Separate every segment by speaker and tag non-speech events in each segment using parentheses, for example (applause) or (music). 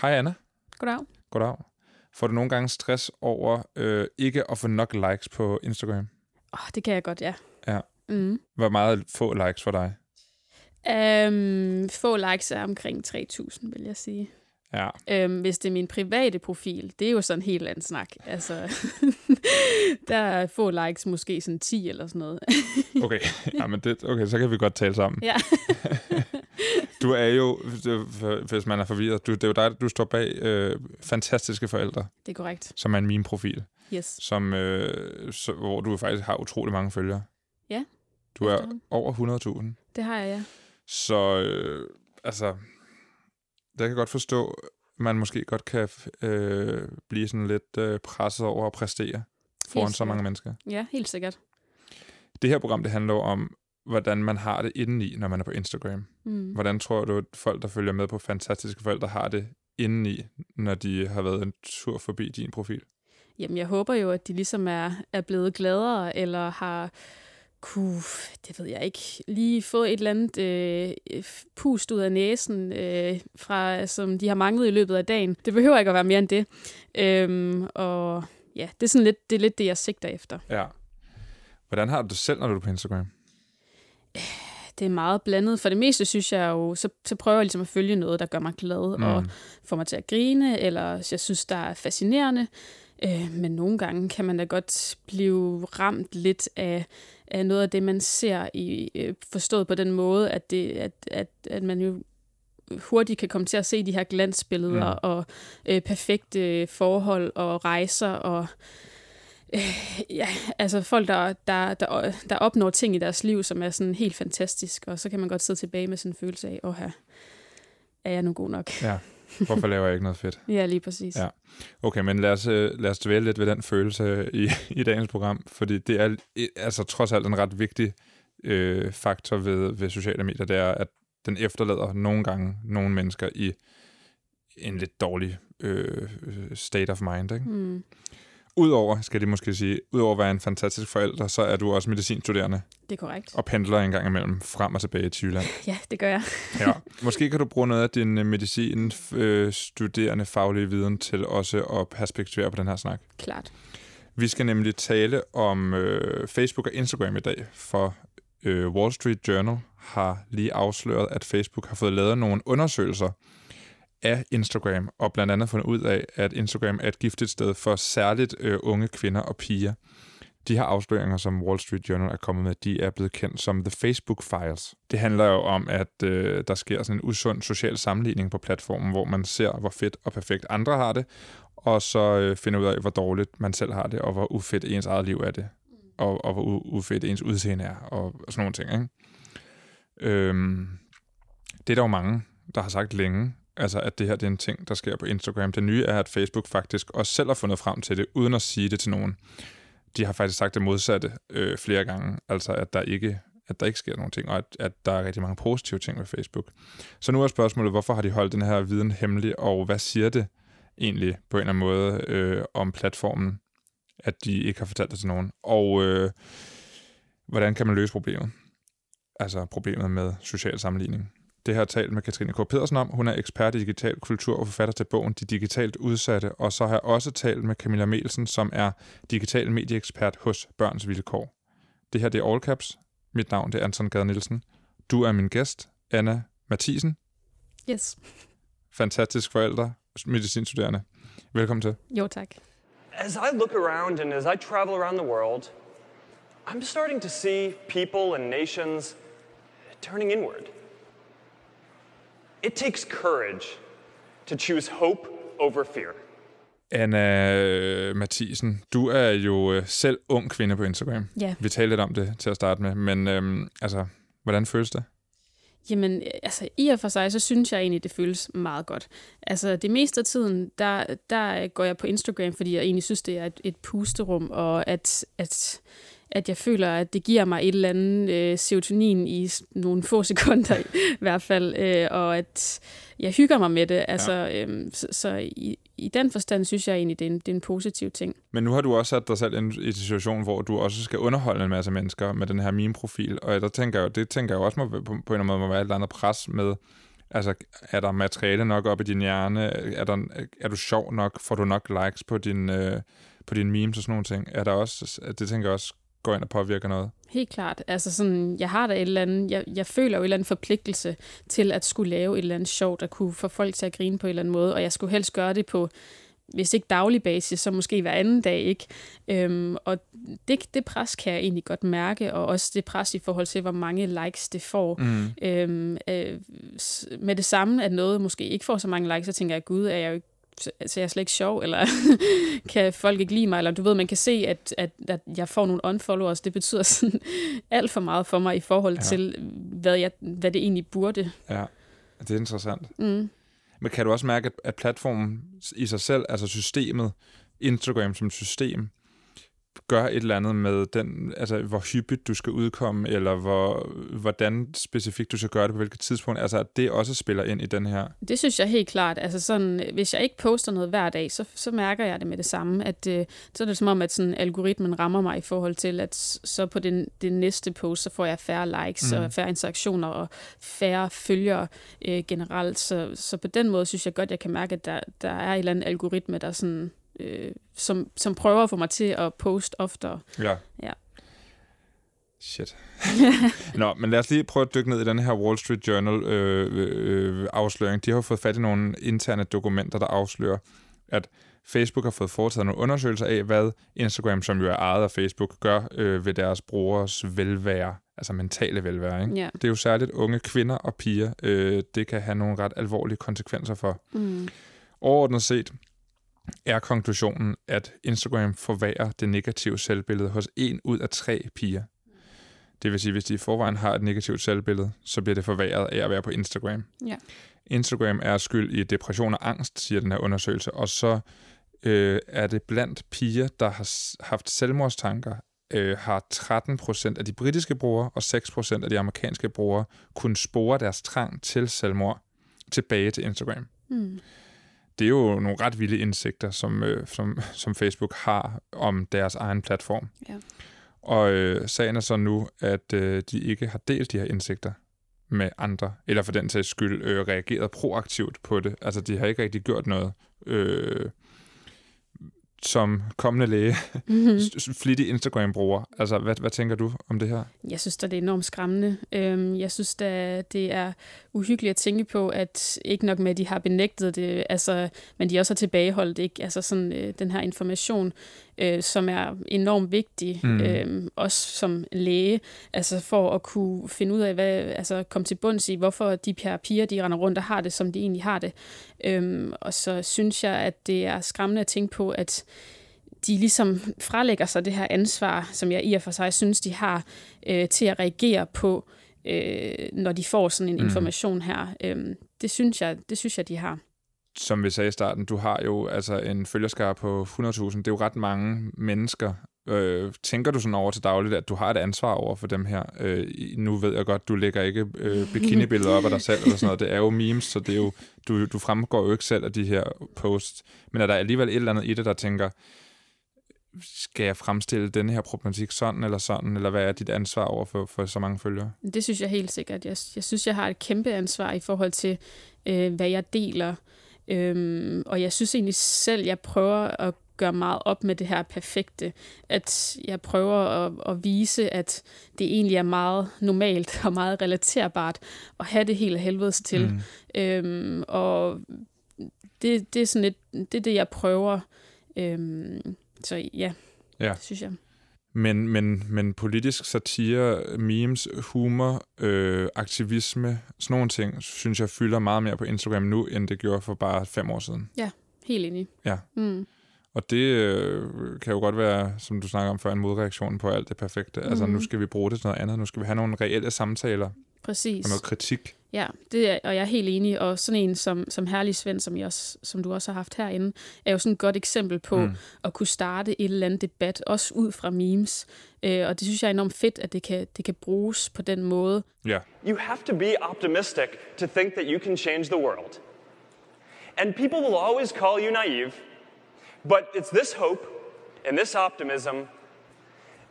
Speaker 1: Hej Anna.
Speaker 2: Goddag.
Speaker 1: Goddag. Får du nogle gange stress over øh, ikke at få nok likes på Instagram?
Speaker 2: Oh, det kan jeg godt, ja.
Speaker 1: Ja.
Speaker 2: Mm.
Speaker 1: Hvor meget få likes for dig?
Speaker 2: Um, få likes er omkring 3.000, vil jeg sige.
Speaker 1: Ja.
Speaker 2: Um, hvis det er min private profil, det er jo sådan en helt anden snak. Altså, (laughs) der er få likes, måske sådan 10 eller sådan noget.
Speaker 1: Okay, (laughs) ja, men det, okay så kan vi godt tale sammen.
Speaker 2: ja. (laughs)
Speaker 1: Du er jo, hvis man er forvirret, du, det er jo dig, du står bag øh, fantastiske forældre,
Speaker 2: det er korrekt.
Speaker 1: som er en min profil,
Speaker 2: Yes.
Speaker 1: som, øh, så, hvor du faktisk har utrolig mange følgere.
Speaker 2: Ja,
Speaker 1: Du er over 100.000.
Speaker 2: Det har jeg, ja.
Speaker 1: Så øh, altså, jeg kan godt forstå, man måske godt kan øh, blive sådan lidt øh, presset over at præstere foran
Speaker 2: Helt
Speaker 1: så mange mennesker.
Speaker 2: Ja, helt sikkert.
Speaker 1: Det her program, det handler om, hvordan man har det indeni, når man er på Instagram.
Speaker 2: Mm.
Speaker 1: Hvordan tror du, at folk, der følger med på fantastiske forældre, har det indeni, når de har været en tur forbi din profil?
Speaker 2: Jamen, jeg håber jo, at de ligesom er, er blevet gladere, eller har kunne, det ved jeg ikke, lige få et eller andet øh, pust ud af næsen, øh, fra, som de har manglet i løbet af dagen. Det behøver ikke at være mere end det. Øhm, og ja, det er sådan lidt det, er lidt det jeg sigter efter.
Speaker 1: Ja. Hvordan har du det selv, når du er på Instagram?
Speaker 2: Det er meget blandet. For det meste synes jeg jo, så, så prøver jeg ligesom at følge noget, der gør mig glad, mm. og får mig til at grine, eller jeg synes, der er fascinerende. Øh, men nogle gange kan man da godt blive ramt lidt af, af noget af det, man ser, i, øh, forstået på den måde, at, det, at, at, at man jo hurtigt kan komme til at se de her glansbilleder
Speaker 1: Mm.
Speaker 2: og øh, perfekte forhold og rejser og øh, (laughs) ja, altså folk, der, der, der, der opnår ting i deres liv, som er sådan helt fantastisk, og så kan man godt sidde tilbage med sådan en følelse af, åh her, er jeg nu god nok?
Speaker 1: Ja. Hvorfor laver jeg ikke noget fedt? (laughs)
Speaker 2: Ja, lige præcis.
Speaker 1: Ja. Okay, men lad os, øh, lad os dvæle lidt ved den følelse i, (laughs) i dagens program, fordi det er øh, altså trods alt en ret vigtig øh, faktor ved, ved sociale medier, det er, at den efterlader nogle gange nogle mennesker i en lidt dårlig øh, state of mind. Ikke?
Speaker 2: Mm,
Speaker 1: Udover, skal de måske sige, udover at være en fantastisk forælder, så er du også medicinstuderende
Speaker 2: det er korrekt.
Speaker 1: og pendler en gang imellem frem og tilbage til Jylland. (laughs)
Speaker 2: Ja, det gør jeg.
Speaker 1: Ja. (laughs) Måske kan du bruge noget af din øh, medicin øh, faglige viden til også at perspektivere på den her snak.
Speaker 2: Klart.
Speaker 1: Vi skal nemlig tale om øh, Facebook og Instagram i dag, for øh, Wall Street Journal har lige afsløret, at Facebook har fået lavet nogle undersøgelser af Instagram, og blandt andet fundet ud af, at Instagram er et giftigt sted for særligt øh, unge kvinder og piger. De her afsløringer, som Wall Street Journal er kommet med, de er blevet kendt som The Facebook Files. Det handler jo om, at øh, der sker sådan en usund social sammenligning på platformen, hvor man ser, hvor fedt og perfekt andre har det, og så øh, finder ud af, hvor dårligt man selv har det, og hvor ufedt ens eget liv er det, og, og hvor u- ufedt ens udseende er, og, og sådan nogle ting. Ikke? Øhm, det er der jo mange, der har sagt længe, altså at det her det er en ting, der sker på Instagram. Det nye er, at Facebook faktisk også selv har fundet frem til det, uden at sige det til nogen. De har faktisk sagt det modsatte øh, flere gange, altså at der ikke at der ikke sker nogen ting, og at, at der er rigtig mange positive ting ved Facebook. Så nu er spørgsmålet, hvorfor har de holdt den her viden hemmelig, og hvad siger det egentlig på en eller anden måde øh, om platformen, at de ikke har fortalt det til nogen? Og øh, hvordan kan man løse problemet? Altså problemet med social sammenligning. Det har jeg talt med Katrine K. Pedersen om. Hun er ekspert i digital kultur og forfatter til bogen De Digitalt Udsatte. Og så har jeg også talt med Camilla Melsen, som er digital medieekspert hos Børns Vilkår. Det her det er All Caps. Mit navn det er Anton Gade Nielsen. Du er min gæst, Anna Mathisen.
Speaker 2: Yes.
Speaker 1: Fantastisk forælder, medicinstuderende. Velkommen til.
Speaker 2: Jo, tak.
Speaker 3: As I look around and as I travel around the world, I'm starting to see people and nations turning inward. It takes courage to choose hope over fear.
Speaker 1: Anna Mathisen, du er jo øh, selv ung kvinde på Instagram.
Speaker 2: Ja.
Speaker 1: Vi talte lidt om det til at starte med, men øhm, altså, hvordan føles det?
Speaker 2: Jamen, øh, altså i og for sig, så synes jeg egentlig, det føles meget godt. Altså det meste af tiden, der, der går jeg på Instagram, fordi jeg egentlig synes, det er et, et pusterum, og at, at, at jeg føler, at det giver mig et eller andet øh, serotonin i nogle få (laughs) sekunder i, hvert fald, øh, og at jeg hygger mig med det. Altså, ja. øhm, så, så i, i den forstand synes jeg egentlig, det er en, det er en positiv ting.
Speaker 1: Men nu har du også sat dig selv i en, situation, hvor du også skal underholde en masse mennesker med den her meme-profil, og der tænker jeg, det tænker jeg også må, på, på en eller anden måde må være et eller andet pres med Altså, er der materiale nok op i din hjerne? Er, der, er du sjov nok? Får du nok likes på din, øh, på din memes og sådan nogle ting? Er der også, det tænker jeg også går ind og påvirker noget?
Speaker 2: Helt klart. Altså sådan, jeg har da et eller andet, jeg, jeg føler jo et eller andet forpligtelse til at skulle lave et eller andet sjovt, at kunne få folk til at grine på en eller anden måde, og jeg skulle helst gøre det på hvis ikke daglig basis, så måske hver anden dag, ikke? Øhm, og det, det pres kan jeg egentlig godt mærke, og også det pres i forhold til, hvor mange likes det får. Mm. Øhm, øh, med det samme, at noget måske ikke får så mange likes, så tænker jeg, gud, er jeg jo ikke så jeg er slet ikke sjov, eller (laughs) kan folk ikke lide mig, eller du ved, man kan se, at, at, at jeg får nogle unfollowers, det betyder sådan (laughs) alt for meget for mig i forhold ja. til, hvad, jeg, hvad det egentlig burde.
Speaker 1: Ja, det er interessant. Mm. Men kan du også mærke, at platformen i sig selv, altså systemet, Instagram som system, gør et eller andet med den, altså hvor hyppigt du skal udkomme, eller hvor, hvordan specifikt du skal gøre det på hvilket tidspunkt, altså at det også spiller ind i den her?
Speaker 2: Det synes jeg helt klart. Altså sådan, hvis jeg ikke poster noget hver dag, så, så mærker jeg det med det samme, at øh, så er det som om, at sådan, algoritmen rammer mig i forhold til, at så på den, det næste post, så får jeg færre likes mm. og færre interaktioner og færre følgere øh, generelt. Så, så på den måde synes jeg godt, jeg kan mærke, at der, der er en eller anden algoritme, der sådan øh, som, som prøver at få mig til at poste oftere.
Speaker 1: Ja.
Speaker 2: ja.
Speaker 1: Shit. (laughs) Nå, men lad os lige prøve at dykke ned i den her Wall Street Journal øh, øh, afsløring. De har fået fat i nogle interne dokumenter, der afslører, at Facebook har fået foretaget nogle undersøgelser af, hvad Instagram, som jo er ejet af Facebook, gør øh, ved deres brugers velvære, altså mentale velvære. Ikke?
Speaker 2: Yeah.
Speaker 1: Det er jo særligt unge kvinder og piger, øh, det kan have nogle ret alvorlige konsekvenser for. Mm. Overordnet set, er konklusionen, at Instagram forværrer det negative selvbillede hos en ud af tre piger. Det vil sige, hvis de i forvejen har et negativt selvbillede, så bliver det forværret af at være på Instagram.
Speaker 2: Ja.
Speaker 1: Instagram er skyld i depression og angst, siger den her undersøgelse, og så øh, er det blandt piger, der har haft selvmordstanker, øh, har 13 procent af de britiske brugere og 6 procent af de amerikanske brugere kunnet spore deres trang til selvmord tilbage til Instagram. Mm det er jo nogle ret vilde indsigter, som, øh, som, som Facebook har om deres egen platform.
Speaker 2: Ja.
Speaker 1: Og øh, sagen er så nu, at øh, de ikke har delt de her indsigter med andre, eller for den sags skyld øh, reageret proaktivt på det. Altså, de har ikke rigtig gjort noget. Øh, som kommende læge, mm-hmm. flittig Instagram-bruger. Altså, hvad, hvad tænker du om det her?
Speaker 2: Jeg synes at det er enormt skræmmende. Øhm, jeg synes at det er uhyggeligt at tænke på, at ikke nok med, at de har benægtet det, altså, men de også har tilbageholdt ikke? Altså sådan, øh, den her information, øh, som er enormt vigtig, mm. øh, også som læge, altså for at kunne finde ud af, hvad, altså komme til bunds i, hvorfor de her piger, de render rundt og har det, som de egentlig har det. Øhm, og så synes jeg, at det er skræmmende at tænke på, at de ligesom frelægger sig det her ansvar, som jeg i og for sig synes, de har, øh, til at reagere på, øh, når de får sådan en mm. information her. Øhm, det, synes jeg, det synes jeg, de har.
Speaker 1: Som vi sagde i starten, du har jo altså en følgerskare på 100.000. Det er jo ret mange mennesker. Øh, tænker du sådan over til dagligt, at du har et ansvar over for dem her? Øh, nu ved jeg godt, du lægger ikke øh, bikinibilleder op af dig selv eller sådan noget. Det er jo memes, så det er jo, du, du fremgår jo ikke selv af de her posts. Men er der alligevel et eller andet i det, der tænker, skal jeg fremstille den her problematik sådan eller sådan, eller hvad er dit ansvar over for, for så mange følgere?
Speaker 2: Det synes jeg helt sikkert. Jeg, jeg synes, jeg har et kæmpe ansvar i forhold til, øh, hvad jeg deler. Øhm, og jeg synes egentlig selv, jeg prøver at gøre meget op med det her perfekte. At jeg prøver at, at vise, at det egentlig er meget normalt og meget relaterbart at have det hele helvedes til. Mm. Øhm, og det, det er sådan et, det er det, jeg prøver. Øhm, så ja, ja. det synes jeg.
Speaker 1: Men, men, men politisk satire, memes, humor, øh, aktivisme, sådan nogle ting, synes jeg fylder meget mere på Instagram nu, end det gjorde for bare fem år siden.
Speaker 2: Ja, helt enig.
Speaker 1: Ja.
Speaker 2: Mm.
Speaker 1: Og det øh, kan jo godt være, som du snakker om før, en modreaktion på alt det perfekte. Mm. Altså, nu mm. skal vi bruge det til noget andet. Nu skal vi have nogle reelle samtaler.
Speaker 2: Præcis.
Speaker 1: Og noget kritik.
Speaker 2: Ja, det er, og jeg er helt enig. Og sådan en som, som Herlig Svend, som, I også, som du også har haft herinde, er jo sådan et godt eksempel på mm. at kunne starte et eller andet debat, også ud fra memes. Øh, og det synes jeg er enormt fedt, at det kan, det kan bruges på den måde.
Speaker 1: Yeah.
Speaker 3: You have to be optimistic to think that you can change the world. And people will always call you naive, but it's this hope and this optimism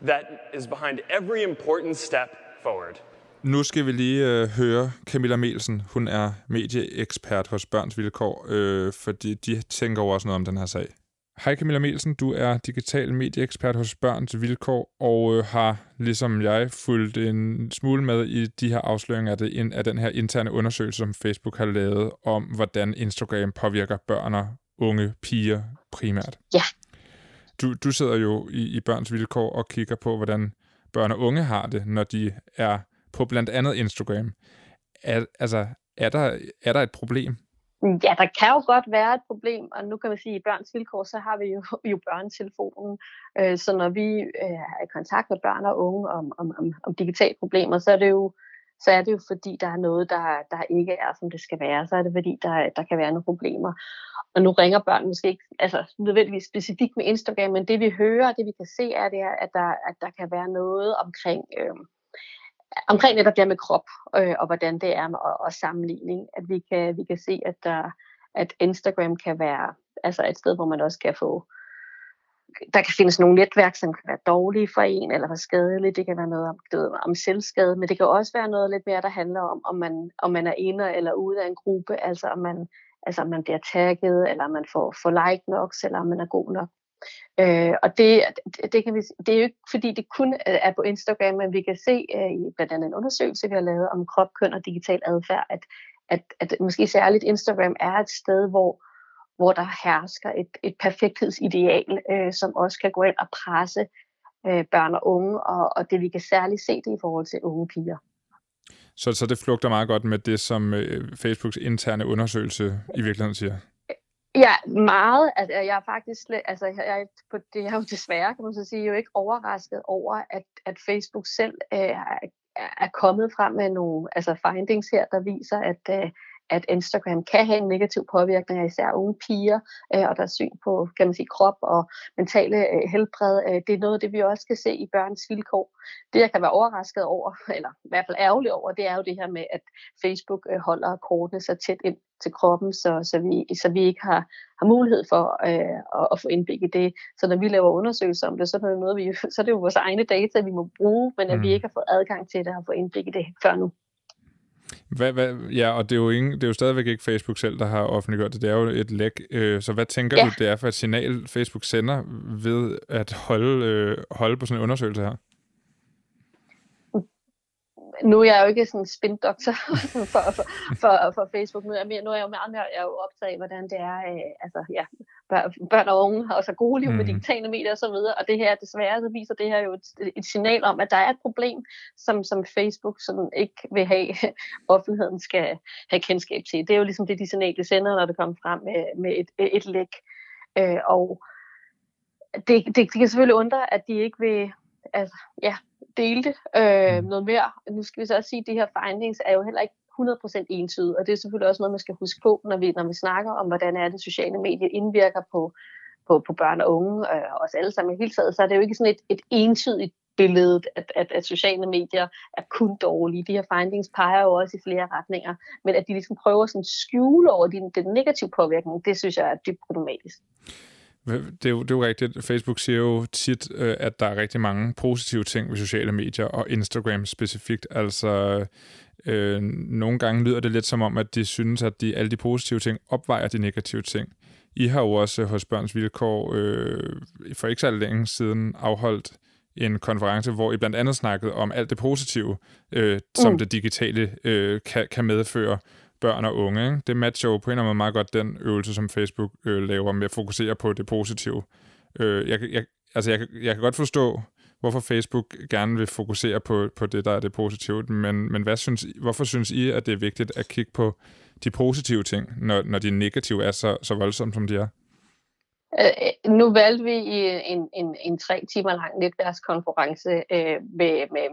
Speaker 3: that is behind every important step forward.
Speaker 1: Nu skal vi lige øh, høre Camilla Melsen. Hun er medieekspert hos Børns Vilkår, øh, fordi de tænker over også noget om den her sag. Hej Camilla Melsen, du er digital medieekspert hos Børns Vilkår, og øh, har, ligesom jeg, fulgt en smule med i de her afsløringer af, det, af den her interne undersøgelse, som Facebook har lavet om, hvordan Instagram påvirker børn og unge piger primært.
Speaker 4: Ja.
Speaker 1: Du, du sidder jo i, i Børns Vilkår og kigger på, hvordan børn og unge har det, når de er på blandt andet Instagram. Er, altså, er der, er der et problem?
Speaker 4: Ja, der kan jo godt være et problem, og nu kan man sige, at i børns vilkår, så har vi jo, jo børnetelefonen. Øh, så når vi øh, er i kontakt med børn og unge om, om, om, om digitale problemer, så er det jo så er det jo fordi, der er noget, der, der ikke er, som det skal være. Så er det fordi, der, der kan være nogle problemer. Og nu ringer børn måske ikke altså, nødvendigvis specifikt med Instagram, men det vi hører, det vi kan se, er, det er at, der, at der kan være noget omkring... Øh, omkring netop det med krop, øh, og hvordan det er med og, og sammenligning, at vi kan, vi kan se, at, der, at Instagram kan være altså et sted, hvor man også kan få, der kan findes nogle netværk, som kan være dårlige for en, eller for skadelige. Det kan være noget om, ved, om selvskade, men det kan også være noget lidt mere, der handler om, om man, om man er inde eller ude af en gruppe, altså om man, altså om man bliver tagget, eller om man får, får like nok, eller om man er god nok. Øh, og det, det, kan vi, det er jo ikke fordi, det kun er på Instagram, men vi kan se øh, i blandt andet en undersøgelse, vi har lavet om krop, køn og digital adfærd, at, at, at måske særligt Instagram er et sted, hvor, hvor der hersker et, et perfekthedsideal, øh, som også kan gå ind og presse øh, børn og unge, og, og det vi kan særligt se det i forhold til unge piger.
Speaker 1: Så, så det flugter meget godt med det, som øh, Facebooks interne undersøgelse i virkeligheden siger?
Speaker 4: Ja, meget. Altså, jeg er faktisk, altså, jeg er, på det er jo desværre, kan man så sige, jo ikke overrasket over, at, at Facebook selv øh, er, er kommet frem med nogle altså findings her, der viser, at, øh, at Instagram kan have en negativ påvirkning af især unge piger øh, og deres syn på kan man sige, krop og mentale øh, helbred. Øh, det er noget af det, vi også skal se i børns vilkår. Det, jeg kan være overrasket over, eller i hvert fald ærgerlig over, det er jo det her med, at Facebook øh, holder kortene så tæt ind til kroppen, så, så, vi, så vi ikke har, har mulighed for øh, at, at få indblik i det. Så når vi laver undersøgelser om det, så er det, noget, vi, (laughs) så er det jo vores egne data, vi må bruge, men at mm. vi ikke har fået adgang til det og få indblik i det før nu.
Speaker 1: Hvad, hvad, ja, og det er, jo ingen, det er jo stadigvæk ikke Facebook selv, der har offentliggjort det. Det er jo et læk. Øh, så hvad tænker ja. du, det er for et signal, Facebook sender ved at holde, øh, holde på sådan en undersøgelse her?
Speaker 4: nu er jeg jo ikke sådan en spindoktor (laughs) for, for, for, for Facebook. Nu er, jeg, mere, nu er jeg jo meget mere jeg er jo optaget af, hvordan det er, øh, altså ja, børn og unge har også gode liv med mm. digitale medier osv., og, og det her desværre, så viser det her jo et, et signal om, at der er et problem, som, som Facebook som ikke vil have, (laughs) offentligheden skal have kendskab til. Det er jo ligesom det, de signaler, de sender, når det kommer frem med, med et, et læk. Øh, og det, det, det kan selvfølgelig undre, at de ikke vil, altså, ja, dele det øh, noget mere. Nu skal vi så også sige, at de her findings er jo heller ikke 100% entydigt, og det er selvfølgelig også noget, man skal huske på, når vi, når vi snakker om, hvordan er det sociale medier indvirker på, på, på børn og unge, og os alle sammen i hele taget, så er det jo ikke sådan et, et entydigt billede, at, at, at sociale medier er kun dårlige. De her findings peger jo også i flere retninger, men at de ligesom prøver sådan at skjule over den, den negative påvirkning, det synes jeg er dybt problematisk.
Speaker 1: Det er, jo, det er jo rigtigt. Facebook siger jo tit, øh, at der er rigtig mange positive ting ved sociale medier, og Instagram specifikt. Altså, øh, nogle gange lyder det lidt som om, at de synes, at de, alle de positive ting opvejer de negative ting. I har jo også hos Børns Vilkår øh, for ikke så længe siden afholdt en konference, hvor I blandt andet snakkede om alt det positive, øh, som mm. det digitale øh, kan, kan medføre børn og unge. Ikke? Det matcher jo på en eller anden måde meget godt den øvelse, som Facebook øh, laver med at fokusere på det positive. Øh, jeg, jeg, altså jeg, jeg kan godt forstå, hvorfor Facebook gerne vil fokusere på, på det, der er det positive, men, men hvad synes, hvorfor synes I, at det er vigtigt at kigge på de positive ting, når, når de negative er så, så voldsomme, som de er?
Speaker 4: Øh, nu valgte vi i en, en, en tre timer lang netværkskonference øh, med, med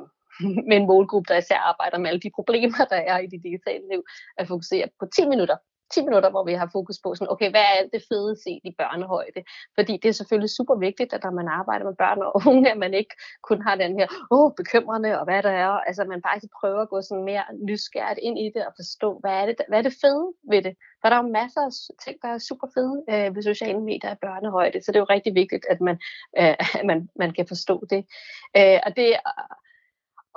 Speaker 4: med en målgruppe, der især arbejder med alle de problemer, der er i det digitale liv, at fokusere på 10 minutter 10 minutter, hvor vi har fokus på, sådan, okay, hvad er alt det fede set i børnehøjde? Fordi det er selvfølgelig super vigtigt, at når man arbejder med børn og unge, at man ikke kun har den her, åh, oh, bekymrende, og hvad der er, altså man faktisk prøver at gå sådan mere nysgerrigt ind i det, og forstå, hvad er det, hvad er det fede ved det? For der er jo masser af ting, der er super fede øh, ved sociale medier og børnehøjde, så det er jo rigtig vigtigt, at man, øh, man, man kan forstå det. Øh, og det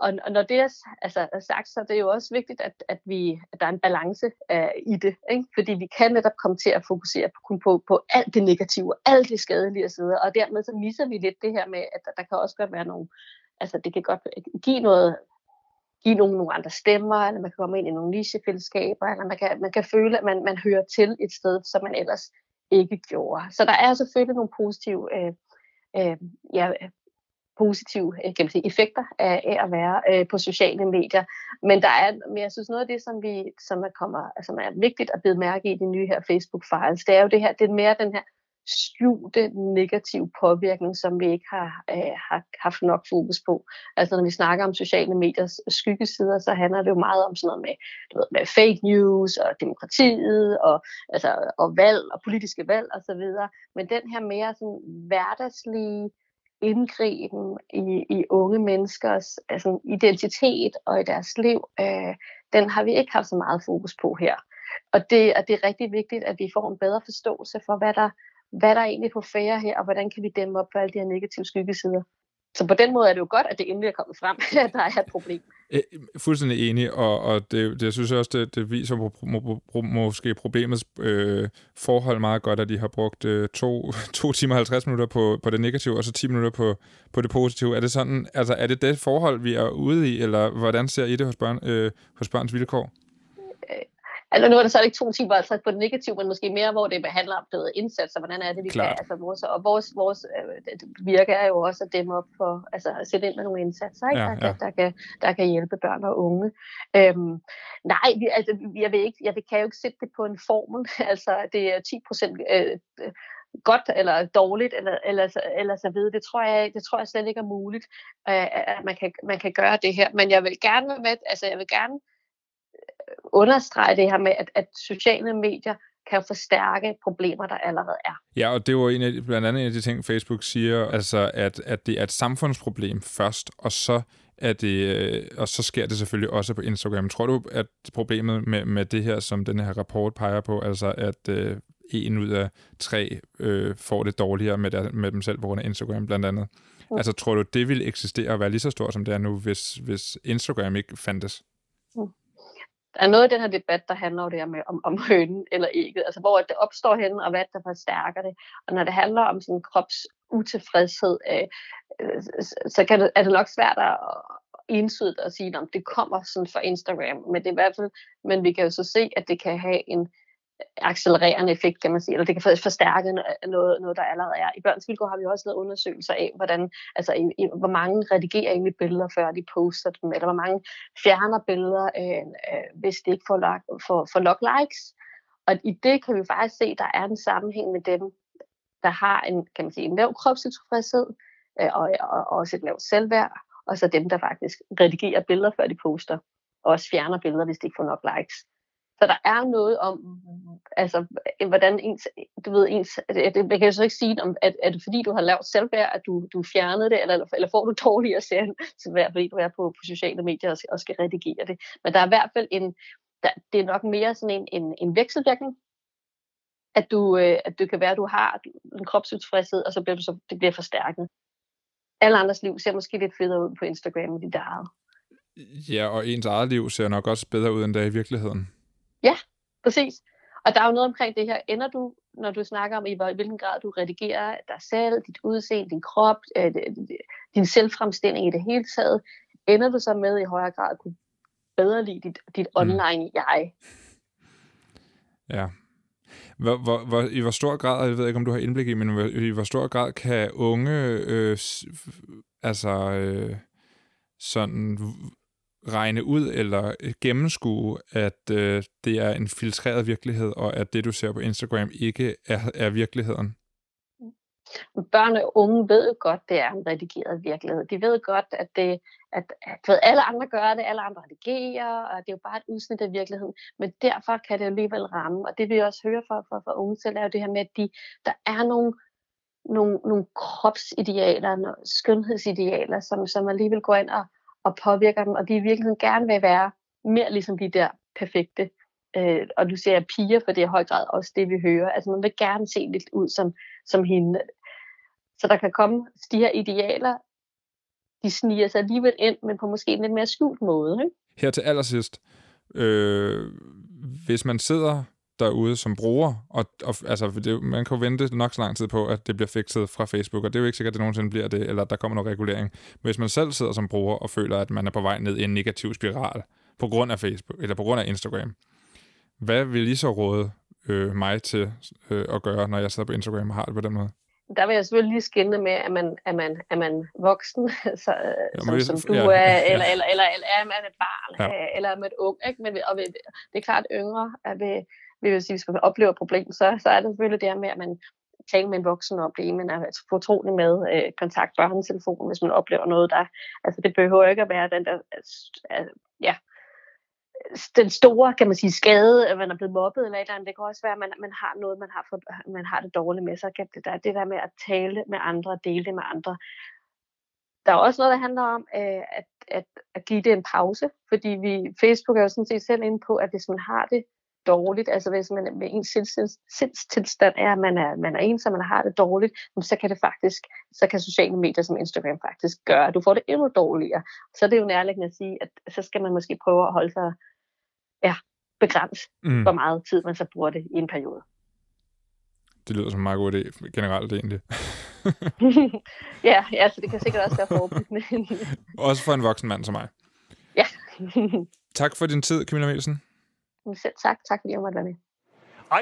Speaker 4: og, og når det er, altså, er sagt, så er det jo også vigtigt, at, at, vi, at der er en balance uh, i det. Ikke? Fordi vi kan netop komme til at fokusere på, kun på, på alt det negative, alt det skadelige osv. Og dermed så misser vi lidt det her med, at der, der kan også godt være nogle, altså det kan godt give noget give nogen nogle andre stemmer, eller man kan komme ind i nogle nichefællesskaber, eller man kan, man kan føle, at man, man hører til et sted, som man ellers ikke gjorde. Så der er selvfølgelig nogle positive øh, øh, ja, positive øh, kan man sige, effekter af, af at være øh, på sociale medier. Men der er, men jeg synes noget af det, som, vi, som, er, kommer, som er vigtigt at bide mærke i de nye her Facebook-files, det er jo det her, det er mere den her skjulte negativ påvirkning, som vi ikke har, øh, har haft nok fokus på. Altså når vi snakker om sociale mediers skyggesider, så handler det jo meget om sådan noget med, du ved, med fake news og demokratiet og, altså, og valg og politiske valg osv. Men den her mere sådan hverdagslige indgriben i, i unge menneskers altså, identitet og i deres liv, øh, den har vi ikke haft så meget fokus på her. Og det, og det er rigtig vigtigt, at vi får en bedre forståelse for, hvad der, hvad der er egentlig på færre her, og hvordan kan vi dæmme op for alle de her negative skyggesider. Så på den måde er det jo godt, at det endelig er kommet frem, (laughs) at der er et problem.
Speaker 1: Æ, fuldstændig enig, og, og det, det, jeg synes også, det, det viser på, må, må, måske problemets øh, forhold meget godt, at de har brugt øh, to, (laughs) to timer og 50 minutter på, på det negative, og så 10 minutter på, på det positive. Er det sådan, altså er det det forhold, vi er ude i, eller hvordan ser I det hos, børn, øh, hos børns vilkår?
Speaker 4: Altså nu er det så ikke to timer altså på det negative, men måske mere, hvor det behandler om det indsatser, hvordan er det, vi Klart. kan. Altså, vores, og vores, vores øh, virke er jo også at dæmme op for, altså at sætte ind med nogle indsatser, ikke? Ja, der, ja. Der, der, kan, der kan hjælpe børn og unge. Øhm, nej, vi, altså, jeg, vil ikke, jeg vil, kan jo ikke sætte det på en formel. (laughs) altså, det er 10 procent øh, godt eller dårligt, eller, eller, eller så videre. Det tror jeg, det tror jeg slet ikke er muligt, øh, at man kan, man kan gøre det her. Men jeg vil gerne være med, altså jeg vil gerne understrege det her med, at, at sociale medier kan forstærke problemer, der allerede er.
Speaker 1: Ja, og det var en af, blandt andet en af de ting, Facebook siger, altså at, at det er et samfundsproblem først, og så er det, øh, og så sker det selvfølgelig også på Instagram. Tror du, at problemet med, med det her, som den her rapport peger på, altså at øh, en ud af tre øh, får det dårligere med, der, med dem selv på grund af Instagram blandt andet. Mm. Altså tror du, det ville eksistere og være lige så stort, som det er nu, hvis, hvis Instagram ikke fandtes?
Speaker 4: Mm der er noget i den her debat, der handler jo det her med, om, om hønen eller ægget, altså hvor det opstår henne, og hvad der forstærker det. Og når det handler om sådan krops utilfredshed, øh, øh, så kan det, er det nok svært at ensydigt at sige, om det kommer sådan fra Instagram, men det er i hvert fald, men vi kan jo så se, at det kan have en, accelererende effekt, kan man sige, eller det kan forstærke noget, noget der allerede er. I børns vilkår har vi også lavet undersøgelser af, hvordan, altså, i, i, hvor mange redigerer egentlig billeder, før de poster dem, eller hvor mange fjerner billeder, øh, øh, hvis de ikke får, log, får, får nok likes. Og i det kan vi faktisk se, at der er en sammenhæng med dem, der har en, kan man sige, en lav kropstilfredshed, øh, og, og, og også et lavt selvværd, og så dem, der faktisk redigerer billeder, før de poster, og også fjerner billeder, hvis de ikke får nok likes. Så der er noget om, altså, hvordan ens, du ved, ens, det, jeg kan jo så ikke sige, om, at, er det fordi du har lavt selvværd, at du, du fjernede det, eller, eller får du dårligere selvværd, fordi du er på, på sociale medier og, og skal redigere det. Men der er i hvert fald en, der, det er nok mere sådan en, en, en vekselvirkning, at du, øh, at det kan være, at du har en kropsudfridshed, og så bliver du så, det bliver forstærket. Alle andres liv ser måske lidt federe ud på Instagram end dit eget.
Speaker 1: Ja, og ens eget liv ser nok også bedre ud, end det i virkeligheden.
Speaker 4: Ja, præcis. Og der er jo noget omkring det her. Ender du, når du snakker om, i hvilken grad du redigerer dig selv, dit udseende, din krop, øh, din selvfremstilling i det hele taget, ender du så med i højere grad at kunne bedre lide dit, dit mm. online-jeg?
Speaker 1: Ja. Hvor, hvor, hvor, I hvor stor grad, jeg ved ikke, om du har indblik i, men i hvor stor grad kan unge øh, altså øh, sådan regne ud eller øh, gennemskue, at øh, det er en filtreret virkelighed, og at det, du ser på Instagram, ikke er, er virkeligheden?
Speaker 4: Børn og unge ved jo godt, det er en redigeret virkelighed. De ved godt, at, det, at, at ved, alle andre gør det, alle andre redigerer, og det er jo bare et udsnit af virkeligheden. Men derfor kan det jo alligevel ramme, og det vi også hører fra, fra, fra unge selv, er jo det her med, at de, der er nogle, nogle, nogle kropsidealer, nogle skønhedsidealer, som, som alligevel går ind og, og påvirker dem, og de i virkeligheden gerne vil være mere ligesom de der perfekte. Øh, og du ser piger, for det er i høj grad også det, vi hører. Altså man vil gerne se lidt ud som, som hende. Så der kan komme de her idealer, de sniger sig alligevel ind, men på måske en lidt mere skjult måde. Ikke?
Speaker 1: Her til allersidst, øh, hvis man sidder derude som bruger, og, og altså, det, man kan jo vente nok så lang tid på, at det bliver fikset fra Facebook, og det er jo ikke sikkert, at det nogensinde bliver det, eller at der kommer noget regulering. Men hvis man selv sidder som bruger og føler, at man er på vej ned i en negativ spiral på grund af Facebook, eller på grund af Instagram, hvad vil I så råde øh, mig til øh, at gøre, når jeg sidder på Instagram og har det på den måde?
Speaker 4: der vil jeg selvfølgelig lige skille med, at man er, man, er man voksen, så, ja, som, som du
Speaker 1: ja,
Speaker 4: er,
Speaker 1: ja.
Speaker 4: eller, eller, eller, eller er man et barn,
Speaker 1: Ja.
Speaker 4: eller er man et ung. Ikke? Men, og det er klart, yngre er ved, vi vil sige, hvis man oplever et problem, så, så er det selvfølgelig det her med, at man tale med en voksen om det, men er altså fortrolig med øh, kontakt børnetelefonen, hvis man oplever noget, der, altså det behøver ikke at være den der, altså, øh, ja, den store, kan man sige, skade, at man er blevet mobbet eller et eller andet. Det kan også være, at man, man har noget, man har, for, man har det dårligt med sig. Kan det, der, det der med at tale med andre, dele det med andre. Der er også noget, der handler om øh, at, at, at give det en pause, fordi vi, Facebook er jo sådan set selv inde på, at hvis man har det dårligt, altså hvis man med ens sinds- sindstilstand er, at man er, man er ensom, man har det dårligt, så kan det faktisk, så kan sociale medier som Instagram faktisk gøre, at du får det endnu dårligere. Så er det jo nærliggende at sige, at så skal man måske prøve at holde sig, ja, begrænse,
Speaker 1: Mm.
Speaker 4: hvor meget tid man så bruger det i en periode.
Speaker 1: Det lyder som en meget god idé, generelt egentlig. (laughs)
Speaker 4: ja, ja, så det kan sikkert også være forebyggende. (laughs)
Speaker 1: Også for en voksen mand som mig.
Speaker 4: ja.
Speaker 1: Tak for din tid, Camilla Mielsen.
Speaker 4: Selv tak. Tak fordi jeg måtte være med.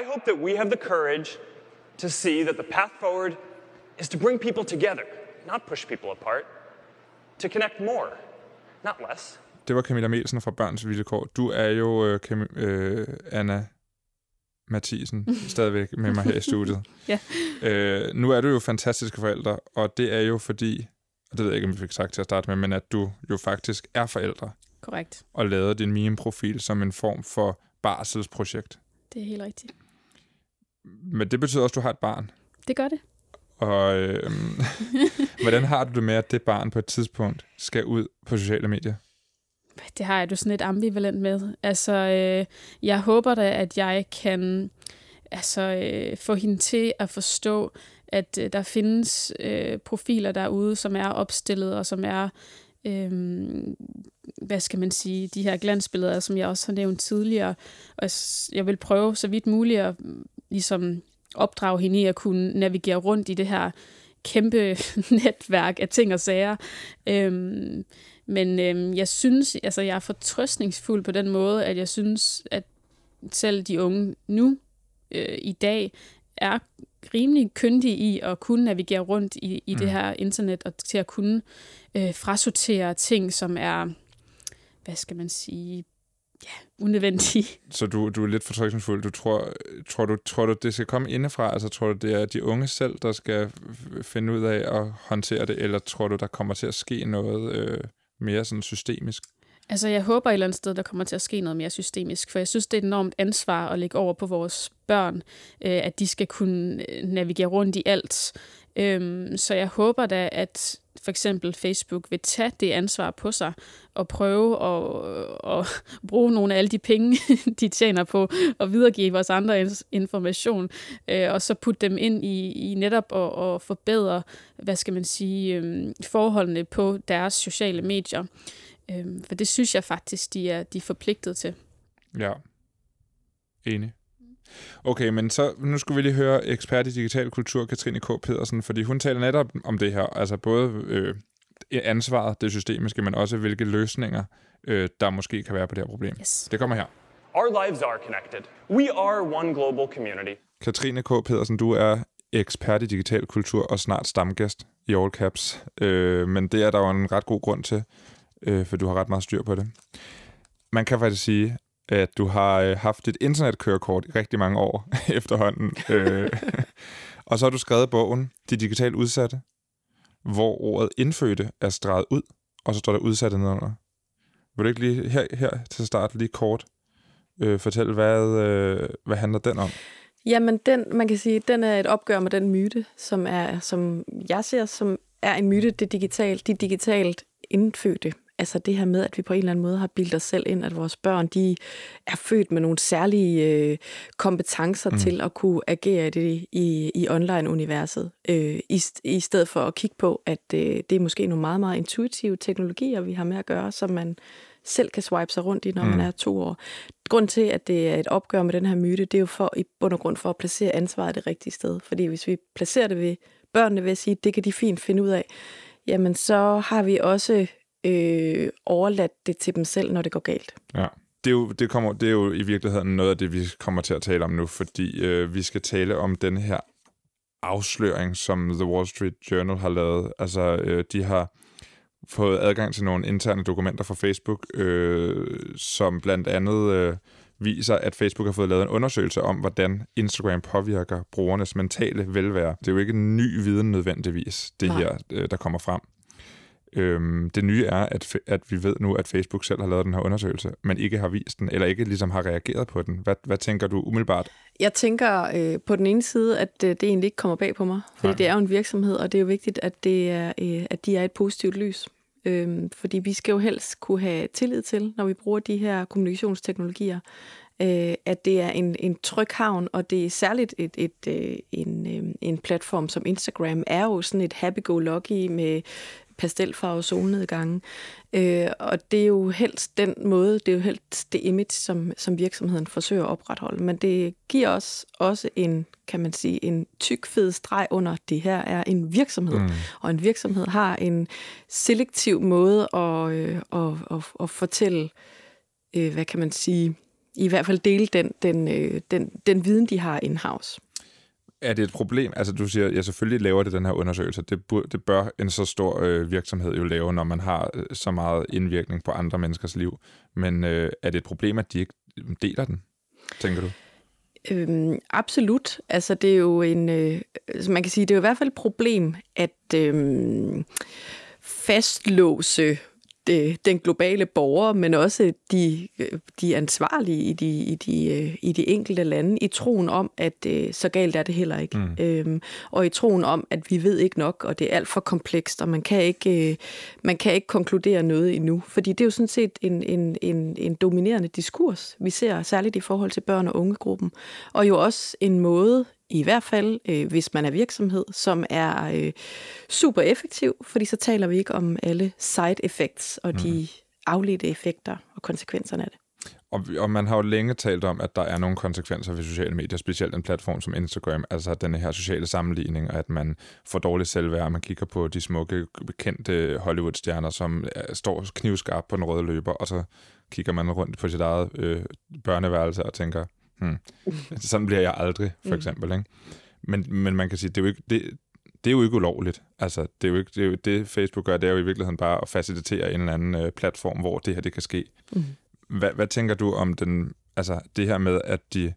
Speaker 3: I hope that we have the courage to see that the path forward is to bring people together, not push people apart, to connect more, not less.
Speaker 1: Det var Camilla Mielsen fra Børns Vilkår. Du er jo øh, Cam- øh, Anna Mathisen (laughs) stadigvæk med mig her i studiet.
Speaker 2: Ja.
Speaker 1: Øh, nu er du jo fantastiske forældre, og det er jo fordi, og det ved jeg ikke, om vi fik sagt til at starte med, men at du jo faktisk er forældre
Speaker 2: Korrekt.
Speaker 1: og lavede din meme-profil som en form for barselsprojekt.
Speaker 2: Det er helt rigtigt.
Speaker 1: Men det betyder også, at du har et barn.
Speaker 2: Det gør det.
Speaker 1: Og øh, (laughs) hvordan har du det med, at det barn på et tidspunkt skal ud på sociale medier?
Speaker 2: Det har jeg jo sådan lidt ambivalent med. Altså, øh, jeg håber da, at jeg kan altså, øh, få hende til at forstå, at øh, der findes øh, profiler derude, som er opstillet, og som er, øh, hvad skal man sige, de her glansbilleder, som jeg også har nævnt tidligere. Og jeg vil prøve så vidt muligt at mm, ligesom opdrage hende i at kunne navigere rundt i det her kæmpe (laughs) netværk af ting og sager. Øhm, men øhm, jeg synes, altså jeg er fortrøstningsfuld på den måde, at jeg synes, at selv de unge nu øh, i dag er rimelig kyndige i at kunne navigere rundt i, i mm. det her internet, og til at kunne øh, frasortere ting, som er, hvad skal man sige, ja, unødvendige. (laughs)
Speaker 1: Så du, du er lidt fortrykningsfuld. Du tror, tror, du, tror du, det skal komme indefra? Altså tror du, det er de unge selv, der skal finde ud af at håndtere det, eller tror du, der kommer til at ske noget øh, mere sådan systemisk?
Speaker 2: Altså, jeg håber et eller andet sted, der kommer til at ske noget mere systemisk, for jeg synes, det er et enormt ansvar at lægge over på vores børn, øh, at de skal kunne øh, navigere rundt i alt. Øhm, så jeg håber da, at for eksempel Facebook vil tage det ansvar på sig og prøve at, øh, at (laughs) bruge nogle af alle de penge, (laughs) de tjener på at videregive vores andre information, øh, og så putte dem ind i, i netop at, at forbedre, hvad skal man sige, øh, forholdene på deres sociale medier. Øhm, for det synes jeg faktisk, de er, de er forpligtet til.
Speaker 1: Ja. Enig. Okay, men så nu skulle vi lige høre ekspert i digital kultur, Katrine K. Pedersen, fordi hun taler netop om det her, altså både øh, ansvaret, det systemiske, men også hvilke løsninger, øh, der måske kan være på det her problem.
Speaker 2: Yes.
Speaker 1: Det kommer her.
Speaker 3: Our lives are connected. We are one global community.
Speaker 1: Katrine K. Pedersen, du er ekspert i digital kultur og snart stamgæst i All Caps. Øh, men det er der jo en ret god grund til, øh, for du har ret meget styr på det. Man kan faktisk sige, at du har øh, haft et internetkørekort i rigtig mange år (laughs) efterhånden. Øh, og så har du skrevet bogen De Digitalt Udsatte, hvor ordet indfødte er streget ud, og så står der udsatte nedenunder. Vil du ikke lige her, her til start lige kort øh, fortælle, hvad, øh, hvad handler den om?
Speaker 5: Jamen, den, man kan sige, den er et opgør med den myte, som er, som jeg ser, som er en myte, det digitalt, de digitalt indfødte Altså det her med, at vi på en eller anden måde har bildet os selv ind, at vores børn, de er født med nogle særlige øh, kompetencer mm. til at kunne agere i, det, i, i online-universet, øh, i, i stedet for at kigge på, at øh, det er måske nogle meget, meget intuitive teknologier, vi har med at gøre, som man selv kan swipe sig rundt i, når mm. man er to år. Grund til, at det er et opgør med den her myte, det er jo for, i bund og grund for at placere ansvaret det rigtige sted. Fordi hvis vi placerer det ved børnene ved at sige, det kan de fint finde ud af, jamen så har vi også øh, overladt det til dem selv, når det går galt.
Speaker 1: Ja. Det er, jo, det, kommer, det er jo i virkeligheden noget af det, vi kommer til at tale om nu, fordi øh, vi skal tale om den her afsløring, som The Wall Street Journal har lavet. Altså, øh, de har fået adgang til nogle interne dokumenter fra Facebook, øh, som blandt andet øh, viser, at Facebook har fået lavet en undersøgelse om, hvordan Instagram påvirker brugernes mentale velvære. Det er jo ikke en ny viden nødvendigvis, det Nej. her, øh, der kommer frem. Øhm, det nye er, at, at vi ved nu, at Facebook selv har lavet den her undersøgelse, men ikke har vist den, eller ikke ligesom har reageret på den. Hvad, hvad tænker du umiddelbart?
Speaker 5: Jeg tænker øh, på den ene side, at øh, det egentlig ikke kommer bag på mig, fordi Nej. det er jo en virksomhed, og det er jo vigtigt, at, det er, øh, at de er et positivt lys. Øhm, fordi vi skal jo helst kunne have tillid til, når vi bruger de her kommunikationsteknologier, øh, at det er en, en tryg havn, og det er særligt et, et, et, øh, en, øh, en platform som Instagram er jo sådan et happy-go-lucky med pastelfarve solnedgange. Øh, og det er jo helst den måde, det er jo helst det image, som, som virksomheden forsøger at opretholde. Men det giver os også en, kan man sige, en tyk fed streg under, det her er en virksomhed. Mm. Og en virksomhed har en selektiv måde at, øh, at, at, at fortælle, øh, hvad kan man sige, i hvert fald dele den, den, øh, den, den viden, de har in-house.
Speaker 1: Er det et problem? Altså du siger, ja selvfølgelig laver det den her undersøgelse. Det, bør, det bør en så stor øh, virksomhed jo lave, når man har øh, så meget indvirkning på andre menneskers liv. Men øh, er det et problem, at de ikke mm, deler den, tænker du?
Speaker 5: Øhm, absolut. Altså det er jo en, øh, altså, man kan sige, det er jo i hvert fald et problem, at øh, fastlåse den globale borger, men også de, de ansvarlige i de, i, de, i de enkelte lande, i troen om, at øh, så galt er det heller ikke. Mm. Øhm, og i troen om, at vi ved ikke nok, og det er alt for komplekst, og man kan ikke, øh, man kan ikke konkludere noget endnu. Fordi det er jo sådan set en, en, en, en dominerende diskurs, vi ser særligt i forhold til børn- og ungegruppen. Og jo også en måde, i hvert fald øh, hvis man er virksomhed, som er øh, super effektiv, fordi så taler vi ikke om alle side effects og de mm. afledte effekter og konsekvenserne af det.
Speaker 1: Og, og man har jo længe talt om, at der er nogle konsekvenser ved sociale medier, specielt en platform som Instagram, altså den her sociale sammenligning, og at man får dårligt selvværd, man kigger på de smukke, bekendte Hollywood-stjerner, som er, står knivskarp på den røde løber, og så kigger man rundt på sit eget øh, børneværelse og tænker, Hmm. Sådan bliver jeg aldrig, for mm. eksempel. Ikke? Men, men man kan sige, det er jo ikke, det, det er jo ikke ulovligt. Altså, det er jo ikke det, er jo, det Facebook gør, det er jo i virkeligheden bare at facilitere en eller anden øh, platform, hvor det her det kan ske. Mm. Hvad, hvad tænker du om den, altså, det her med, at de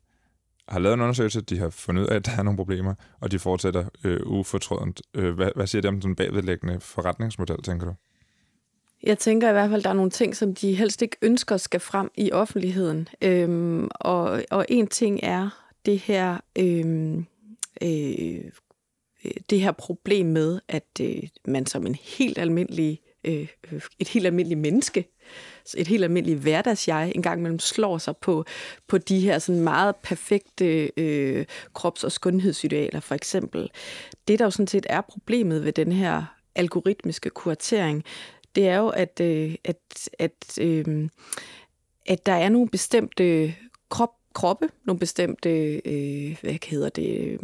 Speaker 1: har lavet en undersøgelse, de har fundet ud af, at der er nogle problemer, og de fortsætter øh, ufortrødent. Øh, hvad, hvad siger det om den bagvedlæggende forretningsmodel, tænker du?
Speaker 5: Jeg tænker i hvert fald, at der er nogle ting, som de helst ikke ønsker skal frem i offentligheden. Øhm, og, og en ting er det her, øhm, øh, det her problem med, at øh, man som en helt almindelig, øh, et helt almindeligt menneske, et helt almindeligt hverdagsjeg, en gang imellem slår sig på, på de her sådan meget perfekte øh, krops- og skønhedsidealer, for eksempel. Det, der jo sådan set er problemet ved den her algoritmiske kuratering, det er jo, at, øh, at, at, øh, at der er nogle bestemte krop, kroppe, nogle bestemte, øh, hvad hedder det,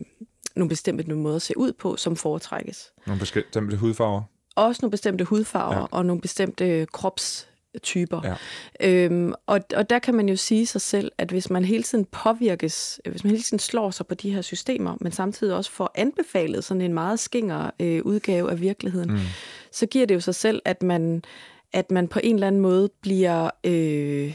Speaker 5: nogle bestemte måder at se ud på, som foretrækkes.
Speaker 1: Nogle bestemte hudfarver?
Speaker 5: Også nogle bestemte hudfarver ja. og nogle bestemte krops typer. Ja. Øhm, og, og der kan man jo sige sig selv, at hvis man hele tiden påvirkes, hvis man hele tiden slår sig på de her systemer, men samtidig også får anbefalet sådan en meget skinger øh, udgave af virkeligheden, mm. så giver det jo sig selv, at man at man på en eller anden måde bliver øh,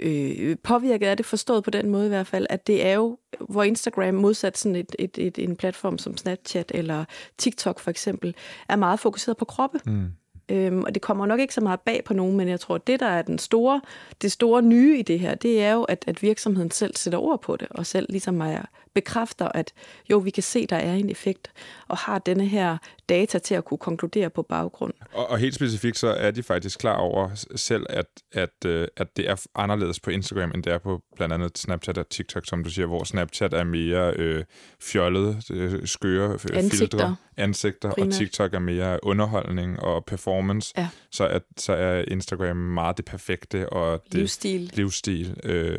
Speaker 5: øh, påvirket af det, forstået på den måde i hvert fald, at det er jo, hvor Instagram modsat sådan et, et, et, en platform som Snapchat eller TikTok for eksempel, er meget fokuseret på kroppe. Mm. Øhm, og det kommer nok ikke så meget bag på nogen, men jeg tror, at det, der er den store, det store nye i det her, det er jo, at, at virksomheden selv sætter ord på det, og selv ligesom er bekræfter, at jo, vi kan se, der er en effekt, og har denne her data til at kunne konkludere på baggrund.
Speaker 1: Og, og helt specifikt så er de faktisk klar over selv, at, at, øh, at det er anderledes på Instagram, end det er på blandt andet Snapchat og TikTok, som du siger, hvor Snapchat er mere øh, fjollet, øh, skøre øh,
Speaker 5: Ansigter.
Speaker 1: filtre, ansigter, og
Speaker 5: Primært.
Speaker 1: TikTok er mere underholdning og performance.
Speaker 5: Ja.
Speaker 1: Så, er, så er Instagram meget det perfekte og det
Speaker 5: Livsstil.
Speaker 1: livsstil. Øh,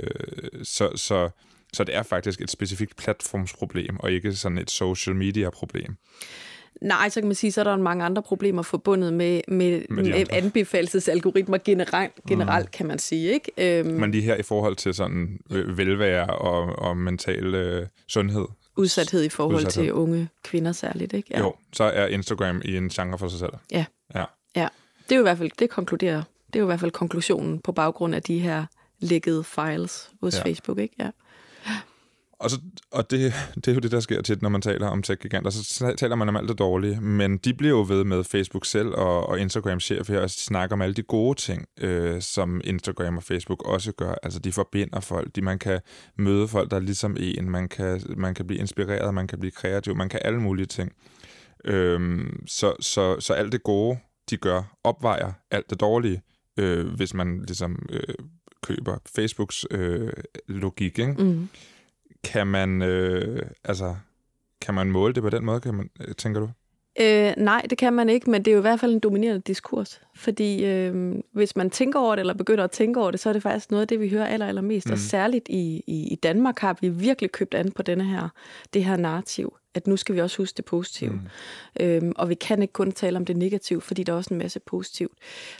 Speaker 1: så, så, så det er faktisk et specifikt platformsproblem, og ikke sådan et social media problem.
Speaker 5: Nej, så kan man sige, så er der mange andre problemer forbundet med, med,
Speaker 1: Med
Speaker 5: anbefalesalgoritmer generelt, generelt kan man sige. Ikke? Øhm,
Speaker 1: Men lige her i forhold til sådan øh, velvære og, og mental øh, sundhed,
Speaker 5: udsathed i forhold
Speaker 1: Udsathed.
Speaker 5: til unge kvinder særligt. Ikke?
Speaker 1: ja. jo, så er Instagram i en genre for sig selv.
Speaker 5: Ja.
Speaker 1: Ja.
Speaker 5: ja. Det er jo i hvert fald, det konkluderer, det er jo i hvert fald konklusionen på baggrund af de her lækkede files hos
Speaker 1: ja.
Speaker 5: Facebook. Ikke? Ja.
Speaker 1: Og, så, og det, det er jo det, der sker tit, når man taler om tech-giganter. Så taler man om alt det dårlige, men de bliver jo ved med Facebook selv og, og Instagram-chef her og snakker om alle de gode ting, øh, som Instagram og Facebook også gør. Altså, de forbinder folk. De, man kan møde folk, der er ligesom en. Man kan, man kan blive inspireret, man kan blive kreativ, man kan alle mulige ting. Øh, så, så, så alt det gode, de gør, opvejer alt det dårlige, øh, hvis man ligesom øh, køber Facebooks øh, logik, ikke?
Speaker 5: Mm.
Speaker 1: Kan man, øh, altså, kan man måle det på den måde, kan man, øh, tænker du?
Speaker 5: Øh, nej, det kan man ikke, men det er jo i hvert fald en dominerende diskurs. Fordi øh, hvis man tænker over det, eller begynder at tænke over det, så er det faktisk noget af det, vi hører aller, allermest. Mm. Og særligt i, i, i Danmark har vi virkelig købt an på denne her, det her narrativ, at nu skal vi også huske det positive. Mm. Øhm, og vi kan ikke kun tale om det negative, fordi der er også en masse positivt.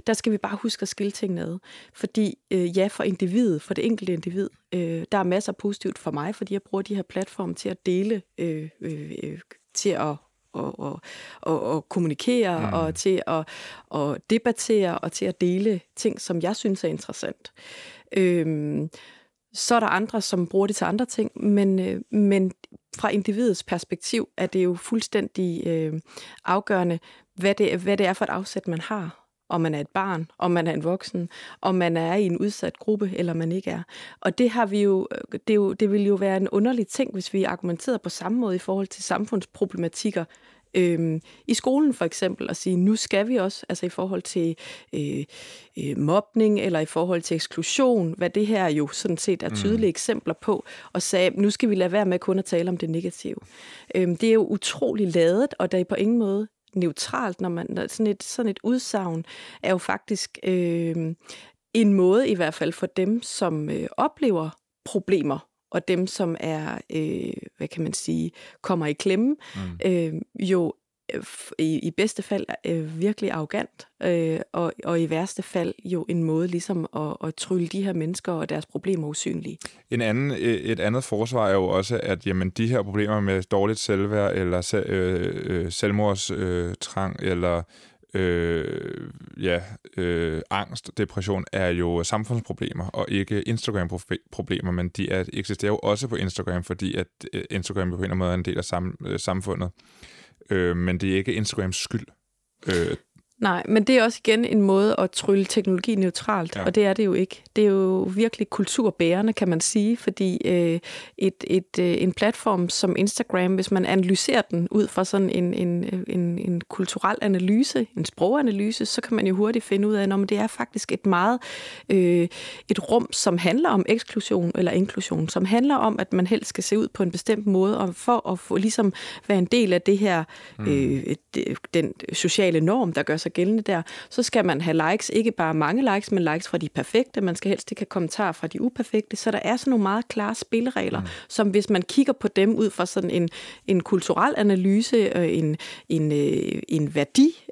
Speaker 5: Der skal vi bare huske at skille tingene ad. Fordi øh, ja, for individet, for det enkelte individ, øh, der er masser af positivt for mig, fordi jeg bruger de her platforme til at dele, øh, øh, øh, til at og, og, og, og kommunikere, mm. og til at og debattere, og til at dele ting, som jeg synes er interessant. Øhm, så er der andre, som bruger det til andre ting, men, øh, men fra individets perspektiv er det jo fuldstændig øh, afgørende, hvad det, hvad det er for et afsæt, man har. Om man er et barn, om man er en voksen, om man er i en udsat gruppe, eller man ikke er. Og det har vi jo, øh, det, er jo, det vil jo være en underlig ting, hvis vi argumenterede på samme måde i forhold til samfundsproblematikker, øhm, i skolen for eksempel, og sige, nu skal vi også, altså i forhold til øh, øh, mobning, eller i forhold til eksklusion, hvad det her jo sådan set er tydelige mm. eksempler på, og sagde, nu skal vi lade være med kun at tale om det negative. Øhm, det er jo utrolig ladet, og der er på ingen måde neutralt, når man når sådan et, sådan et udsagn er jo faktisk øh, en måde i hvert fald for dem, som øh, oplever problemer, og dem, som er, øh, hvad kan man sige, kommer i klemme, mm. øh, jo øh, i, i bedste fald øh, virkelig arrogant, øh, og, og i værste fald jo en måde ligesom at, at trylle de her mennesker og deres problemer usynlige.
Speaker 1: En anden, øh, et andet forsvar er jo også, at jamen, de her problemer med dårligt selvværd, eller øh, øh, selvmordstrang, øh, trang, eller øh, ja, øh, angst, depression, er jo samfundsproblemer, og ikke Instagram-problemer, men de er, eksisterer jo også på Instagram, fordi at øh, Instagram på en eller anden måde er en del af sam, øh, samfundet. Øh, men det er ikke Instagrams skyld. Øh,
Speaker 5: Nej, men det er også igen en måde at trylle teknologi neutralt,
Speaker 1: Ja.
Speaker 5: og det er det jo ikke. Det er jo virkelig kulturbærende, kan man sige, fordi øh, et, et, øh, en platform som Instagram, hvis man analyserer den ud fra sådan en, en, en, en kulturel analyse, en sproganalyse, så kan man jo hurtigt finde ud af, at det er faktisk et meget øh, et rum, som handler om eksklusion eller inklusion, som handler om, at man helst skal se ud på en bestemt måde, og for at få ligesom være en del af det her, øh, det- den sociale norm, der gør sig gældende der, så skal man have likes, ikke bare mange likes, men likes fra de perfekte, man skal helst ikke have kommentarer fra de uperfekte, så der er sådan nogle meget klare spilleregler, mm. som hvis man kigger på dem ud fra sådan en, en kulturel analyse, øh, en, en, øh,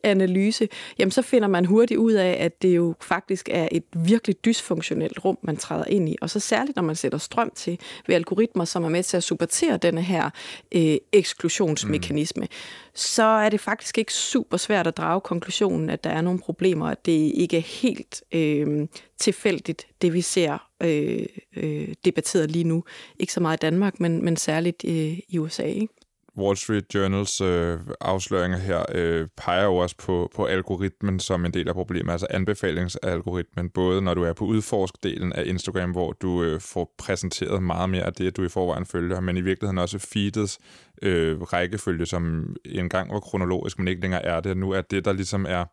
Speaker 5: en værdianalyse, jamen så finder man hurtigt ud af, at det jo faktisk er et virkelig dysfunktionelt rum, man træder ind i, og så særligt, når man sætter strøm til ved algoritmer, som er med til at supportere denne her øh, eksklusionsmekanisme, mm. så er det faktisk ikke super svært at drage konklusionen, at der er nogle problemer, at det ikke er helt øh, tilfældigt, det vi ser øh, øh, debatteret lige nu. Ikke så meget i Danmark, men, men særligt øh, i USA. Ikke?
Speaker 1: Wall Street Journals øh, afsløringer her øh, peger jo også på, på algoritmen som en del af problemet, altså anbefalingsalgoritmen, både når du er på udforskdelen af Instagram, hvor du øh, får præsenteret meget mere af det, du i forvejen følger, men i virkeligheden også feedets øh, rækkefølge, som engang var kronologisk, men ikke længere er det. Nu er det, der ligesom er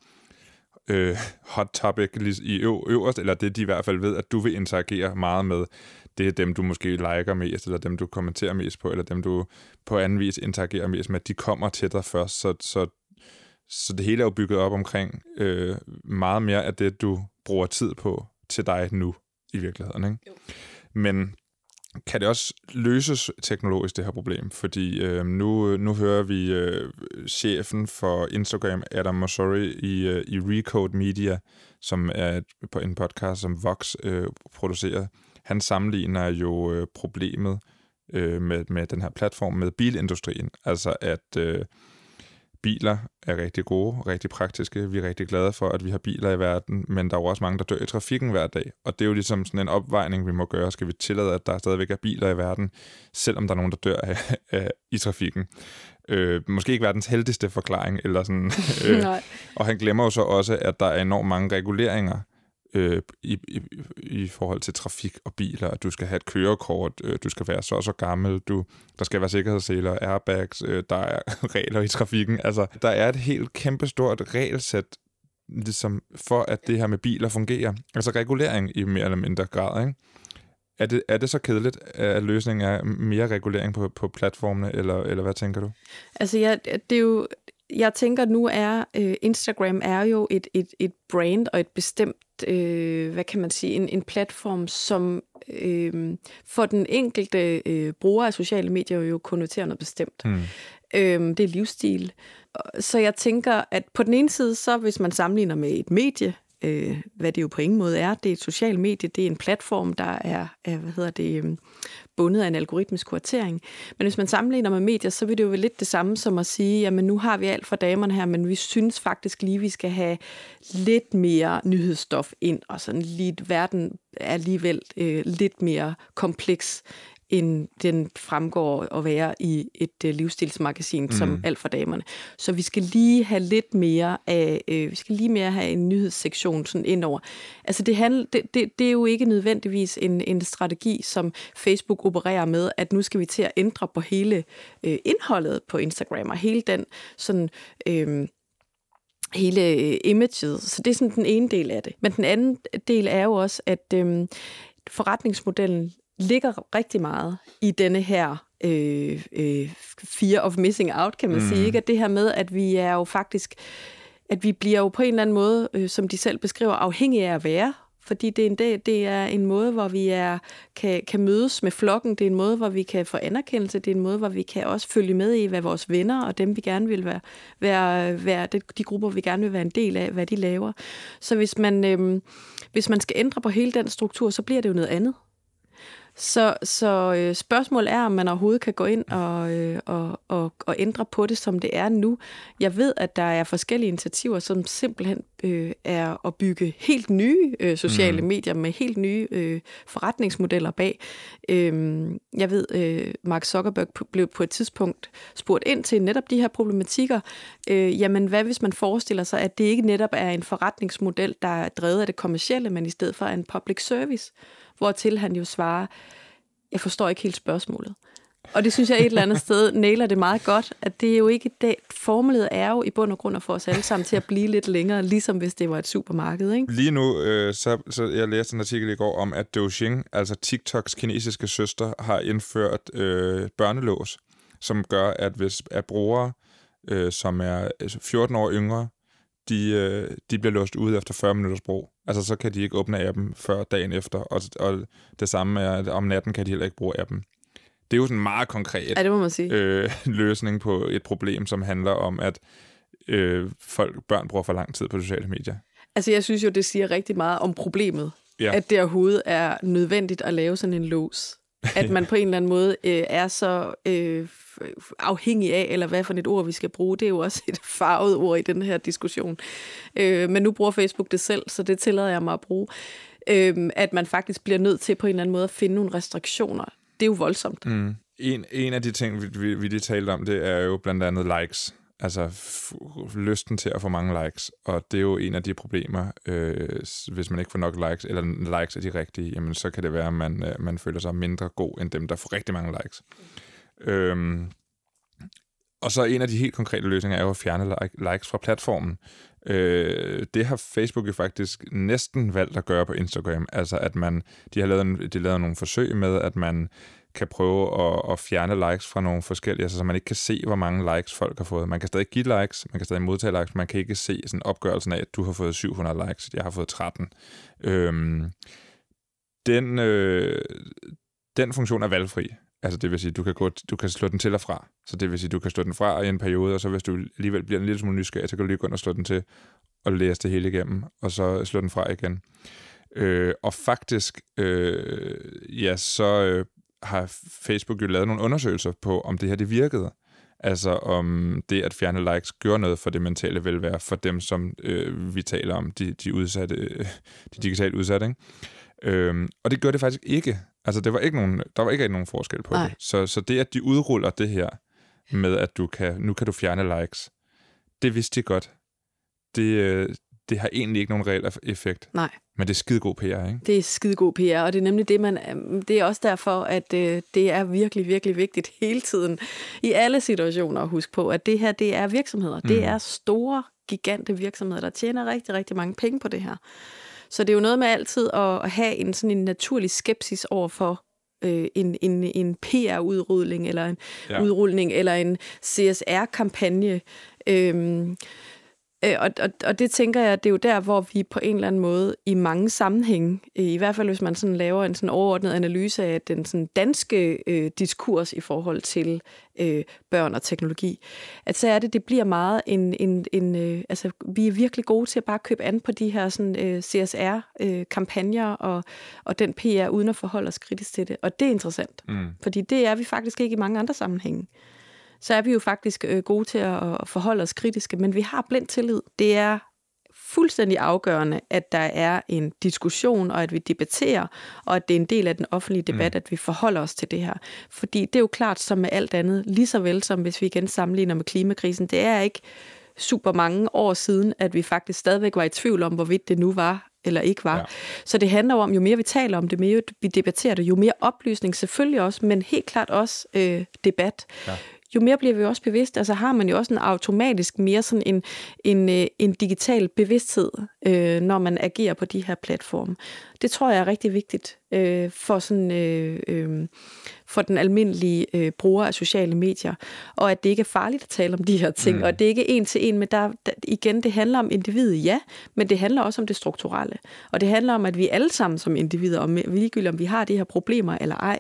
Speaker 1: øh, hot topic i øverst, eller det de i hvert fald ved, at du vil interagere meget med, det er dem, du måske liker mest, eller dem, du kommenterer mest på, eller dem, du på anden vis interagerer mest med, de kommer til dig først, så, så, så det hele er jo bygget op omkring øh, meget mere af det, du bruger tid på til dig nu, i virkeligheden. Ikke? Jo. Men kan det også løses teknologisk, det her problem? Fordi øh, nu, nu hører vi øh, chefen for Instagram, Adam Mosseri, i, øh, i Recode Media, som er på en podcast, som Vox øh, producerer. Han sammenligner jo øh, problemet øh, med, med den her platform med bilindustrien. Altså at... Øh, biler er rigtig gode, rigtig praktiske. Vi er rigtig glade for, at vi har biler i verden, men der er jo også mange, der dør i trafikken hver dag. Og det er jo ligesom sådan en opvejning, vi må gøre. Skal vi tillade, at der stadigvæk er biler i verden, selvom der er nogen, der dør af, af, i trafikken? Øh, måske ikke verdens heldigste forklaring. Eller sådan, (laughs) øh, og han glemmer jo så også, at der er enormt mange reguleringer øh, i, i, i forhold til trafik og biler, at du skal have et kørekort, øh, du skal være så og så gammel, du, der skal være sikkerhedsseler, airbags, øh, der er (laughs) regler i trafikken. Altså, der er et helt kæmpestort regelsæt ligesom for, at det her med biler fungerer. Altså regulering i mere eller mindre grad, ikke? Er det, er det så kedeligt, at løsningen er mere regulering på, på platformene, eller, eller hvad tænker du?
Speaker 5: Altså, ja, det er jo, jeg tænker nu er øh, Instagram er jo et, et, et brand og et bestemt, øh, hvad kan man sige, en, en platform, som øh, for den enkelte øh, bruger af sociale medier jo konnoterer noget bestemt. Mm. Øh, det er livsstil. Så jeg tænker, at på den ene side, så hvis man sammenligner med et medie, øh, hvad det jo på ingen måde er. Det er et socialt medie, det er en platform, der er, er hvad hedder det, øhm, bundet af en algoritmisk kuratering. Men hvis man sammenligner med medier, så vil det jo være lidt det samme som at sige, jamen nu har vi alt for damerne her, men vi synes faktisk lige, vi skal have lidt mere nyhedsstof ind, og sådan lidt verden er alligevel øh, lidt mere kompleks end den fremgår at være i et øh, livsstilsmagasin mm. som alt for damerne. Så vi skal lige have lidt mere af, øh, vi skal lige mere have en nyhedssektion sådan indover. Altså det, handler, det, det, det er jo ikke nødvendigvis en, en strategi, som Facebook opererer med, at nu skal vi til at ændre på hele øh, indholdet på Instagram og hele den sådan... Øh, hele øh, imaget. Så det er sådan den ene del af det. Men den anden del er jo også, at øhm, forretningsmodellen ligger rigtig meget i denne her øh, øh, fear of missing out, kan man mm. sige. Ikke? At det her med, at vi er jo faktisk, at vi bliver jo på en eller anden måde, øh, som de selv beskriver, afhængige af at være fordi det er, en, det er en måde, hvor vi er, kan, kan mødes med flokken, det er en måde, hvor vi kan få anerkendelse, det er en måde, hvor vi kan også følge med i, hvad vores venner og dem, vi gerne vil være, være, være de grupper, vi gerne vil være en del af, hvad de laver. Så hvis man, øh, hvis man skal ændre på hele den struktur, så bliver det jo noget andet. Så, så øh, spørgsmålet er, om man overhovedet kan gå ind og, øh, og, og, og ændre på det, som det er nu. Jeg ved, at der er forskellige initiativer, som simpelthen øh, er at bygge helt nye øh, sociale mm. medier med helt nye øh, forretningsmodeller bag. Øh, jeg ved, øh, Mark Zuckerberg blev på et tidspunkt spurgt ind til netop de her problematikker. Øh, jamen, hvad hvis man forestiller sig, at det ikke netop er en forretningsmodel, der er drevet af det kommercielle, men i stedet for en public service? Hvortil han jo svarer, jeg forstår ikke helt spørgsmålet. Og det synes jeg et eller andet sted nailer det meget godt, at det er jo ikke det. Formålet er jo i bund og grund at få os alle sammen til at blive lidt længere, ligesom hvis det var et supermarked. Ikke?
Speaker 1: Lige nu, øh, så, så jeg læste en artikel i går om, at Douyin, altså TikToks kinesiske søster, har indført øh, børnelås, som gør, at hvis at brugere, øh, som er altså, 14 år yngre, de, øh, de bliver låst ud efter 40 minutters brug. Altså, så kan de ikke åbne appen før dagen efter, og, og det samme er, at om natten kan de heller ikke bruge appen. Det er jo sådan en meget konkret
Speaker 5: ja, det må man sige.
Speaker 1: Øh, (laughs) løsning på et problem, som handler om, at øh, folk, børn bruger for lang tid på sociale medier.
Speaker 5: Altså, jeg synes jo, det siger rigtig meget om problemet. Ja. At det overhovedet er nødvendigt at lave sådan en lås. At man på en eller anden måde øh, er så øh, afhængig af, eller hvad for et ord vi skal bruge. Det er jo også (laughs) et farvet ord i den her diskussion. Øh, men nu bruger Facebook det selv, så det tillader jeg mig at bruge. Øh, at man faktisk bliver nødt til på en eller anden måde at finde nogle restriktioner. Det er jo voldsomt.
Speaker 1: Mm. En, en af de ting, vi, vi, vi lige talte om, det er jo blandt andet likes. Altså lysten til at få mange likes, og det er jo en af de problemer, øh, hvis man ikke får nok likes, eller likes er de rigtige, jamen så kan det være, at man, øh, man føler sig mindre god end dem, der får rigtig mange likes. Mm. Øhm, og så en af de helt konkrete løsninger er jo at fjerne like, likes fra platformen. Øh, det har Facebook jo faktisk næsten valgt at gøre på Instagram. Altså at man, de har lavet, en, de har lavet nogle forsøg med, at man kan prøve at, at fjerne likes fra nogle forskellige, altså så man ikke kan se, hvor mange likes folk har fået. Man kan stadig give likes, man kan stadig modtage likes, man kan ikke se sådan opgørelsen af, at du har fået 700 likes, jeg har fået 13. Øhm, den, øh, den funktion er valgfri. Altså det vil sige, du kan, gå, du kan slå den til og fra. Så det vil sige, du kan slå den fra i en periode, og så hvis du alligevel bliver en lille smule nysgerrig, så kan du lige gå ind og slå den til og læse det hele igennem, og så slå den fra igen. Øh, og faktisk, øh, ja, så øh, har Facebook jo lavet nogle undersøgelser på, om det her det virkede. Altså om det at fjerne likes gør noget for det mentale velvære for dem, som øh, vi taler om, de, de udsatte, øh, de digitalt udsatte. Ikke? Øhm, og det gør det faktisk ikke. Altså, det var ikke nogen, der var ikke nogen forskel på Nej. det. Så, så det, at de udruller det her med, at du kan, nu kan du fjerne likes, det vidste de godt. Det, øh, det har egentlig ikke nogen reel effekt.
Speaker 5: Nej.
Speaker 1: Men det er skide god PR, ikke?
Speaker 5: Det er skide god PR, og det er nemlig det, man, øhm, det er også derfor, at øh, det er virkelig, virkelig vigtigt hele tiden i alle situationer at huske på, at det her, det er virksomheder. Mm. Det er store, gigante virksomheder, der tjener rigtig, rigtig mange penge på det her. Så det er jo noget med altid at have en sådan en naturlig skepsis over for øh, en, en, en PR-udrulling, eller en ja. udrulning, eller en CSR-kampagne. Øhm, Øh, og, og, og det tænker jeg, det er jo der, hvor vi på en eller anden måde i mange sammenhænge, øh, i hvert fald hvis man sådan laver en sådan overordnet analyse af den sådan danske øh, diskurs i forhold til øh, børn og teknologi, at så er det, det bliver meget en, en, en øh, altså vi er virkelig gode til at bare købe an på de her sådan øh, CSR-kampagner øh, og, og den PR, uden at forholde os kritisk til det. Og det er interessant, mm. fordi det er vi faktisk ikke i mange andre sammenhænge så er vi jo faktisk øh, gode til at forholde os kritiske, men vi har blind tillid. Det er fuldstændig afgørende, at der er en diskussion, og at vi debatterer, og at det er en del af den offentlige debat, mm. at vi forholder os til det her. Fordi det er jo klart, som med alt andet, lige så vel som hvis vi igen sammenligner med klimakrisen, det er ikke super mange år siden, at vi faktisk stadigvæk var i tvivl om, hvorvidt det nu var eller ikke var. Ja. Så det handler om, jo mere vi taler om det, mere vi debatterer det, jo mere oplysning selvfølgelig også, men helt klart også øh, debat. Ja jo mere bliver vi også bevidst, altså har man jo også en automatisk mere sådan en, en, øh, en digital bevidsthed, øh, når man agerer på de her platforme. Det tror jeg er rigtig vigtigt øh, for sådan øh, øh, for den almindelige øh, bruger af sociale medier, og at det ikke er farligt at tale om de her ting, mm. og det er ikke en til en, men der, der, igen, det handler om individet, ja, men det handler også om det strukturelle, og det handler om, at vi alle sammen som individer, og ligegyldigt om vi har de her problemer eller ej,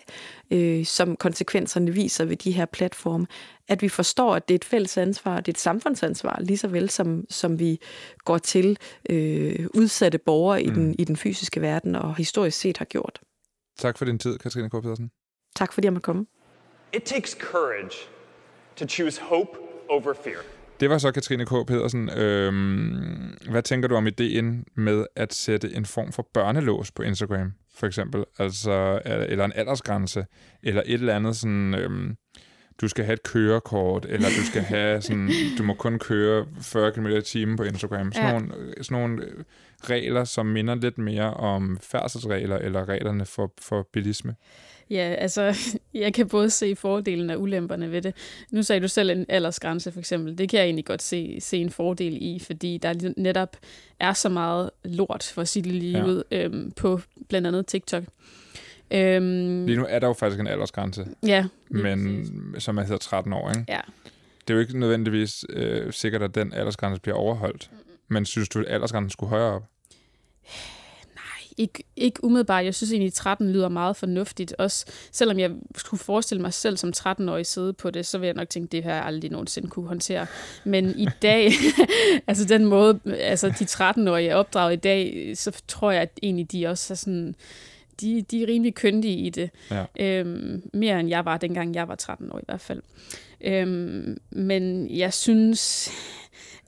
Speaker 5: øh, som konsekvenserne viser ved de her platforme, at vi forstår, at det er et fælles ansvar, det er et samfundsansvar, lige så vel som, som vi går til øh, udsatte borgere mm. i, den, i den fysiske verden, og historisk set har gjort.
Speaker 1: Tak for din tid, Katrine K. Pedersen.
Speaker 5: Tak fordi jeg måtte komme.
Speaker 3: It takes courage to choose hope over fear.
Speaker 1: Det var så Katrine K. Pedersen. Øhm, hvad tænker du om ideen med at sætte en form for børnelås på Instagram, for eksempel? Altså, eller en aldersgrænse, eller et eller andet sådan... Øhm, du skal have et kørekort, eller du skal have sådan, du må kun køre 40 km i timen på Instagram. Sådan, ja. nogle, sådan nogle regler, som minder lidt mere om færdselsregler, eller reglerne for, for bilisme.
Speaker 2: Ja, altså, (laughs) jeg kan både se fordelen og ulemperne ved det. Nu sagde du selv en aldersgrænse, for eksempel. Det kan jeg egentlig godt se, se en fordel i, fordi der netop er så meget lort, for at sige det lige ja. ud, øhm, på blandt andet TikTok.
Speaker 1: Øhm, lige nu er der jo faktisk en aldersgrænse,
Speaker 2: ja,
Speaker 1: men som er hedder 13 år, ikke?
Speaker 2: Ja.
Speaker 1: Det er jo ikke nødvendigvis øh, sikkert, at den aldersgrænse bliver overholdt. Mm-hmm. Men synes du, at aldersgrænsen skulle højere op?
Speaker 2: Ikke, ikke umiddelbart. Jeg synes egentlig, 13 lyder meget fornuftigt. Også selvom jeg skulle forestille mig selv som 13-årig sidde på det, så vil jeg nok tænke, det har jeg aldrig nogensinde kunne håndtere. Men i (laughs) dag, (laughs) altså den måde, altså de 13-årige er opdraget i dag, så tror jeg at egentlig, de også er sådan, de, de er rimelig køndige i det. Ja. Øhm, mere end jeg var, dengang jeg var 13 år i hvert fald. Øhm, men jeg synes,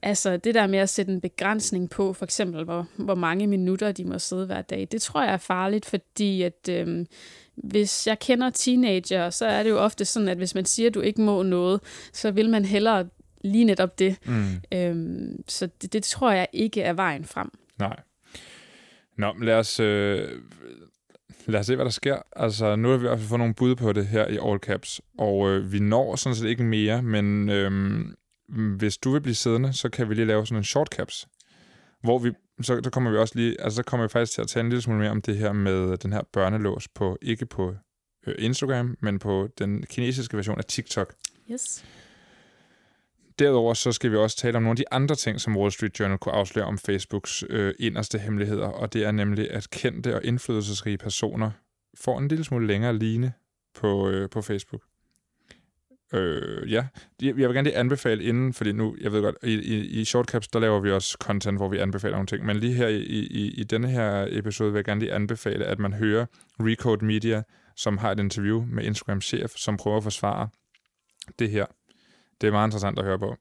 Speaker 2: Altså det der med at sætte en begrænsning på, for eksempel hvor, hvor mange minutter de må sidde hver dag, det tror jeg er farligt, fordi at øhm, hvis jeg kender teenager, så er det jo ofte sådan, at hvis man siger, at du ikke må noget, så vil man hellere lige netop det. Mm. Øhm, så det, det tror jeg ikke er vejen frem.
Speaker 1: Nej. Nå, lad os, øh, Lad os se, hvad der sker. Altså, nu har vi i hvert fald fået nogle bud på det her i All Caps, og øh, vi når sådan set ikke mere, men øh, hvis du vil blive siddende, så kan vi lige lave sådan en short caps, hvor vi, så, så kommer vi også lige, altså så kommer vi faktisk til at tale en lille smule mere om det her med den her børnelås på, ikke på øh, Instagram, men på den kinesiske version af TikTok.
Speaker 2: Yes.
Speaker 1: Derudover så skal vi også tale om nogle af de andre ting, som Wall Street Journal kunne afsløre om Facebooks øh, inderste hemmeligheder, og det er nemlig, at kendte og indflydelsesrige personer får en lille smule længere line på, øh, på Facebook. Øh, ja, jeg vil gerne lige anbefale inden, fordi nu, jeg ved godt, i, i, i Shortcaps, der laver vi også content, hvor vi anbefaler nogle ting, men lige her i, i, i denne her episode vil jeg gerne lige anbefale, at man hører Recode Media, som har et interview med Instagram-chef, som prøver at forsvare det her. Det er meget interessant at høre på.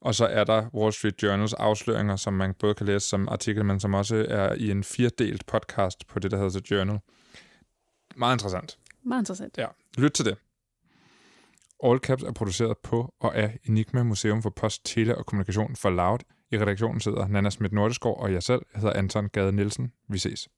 Speaker 1: Og så er der Wall Street Journals afsløringer, som man både kan læse som artikel, men som også er i en firedelt podcast på det, der hedder The Journal. Meget interessant.
Speaker 2: Meget interessant.
Speaker 1: Ja, lyt til det. All Caps er produceret på og af Enigma Museum for Post, Tele og Kommunikation for Loud. I redaktionen sidder Nana Schmidt Nordeskov og jeg selv. Jeg hedder Anton Gade Nielsen. Vi ses.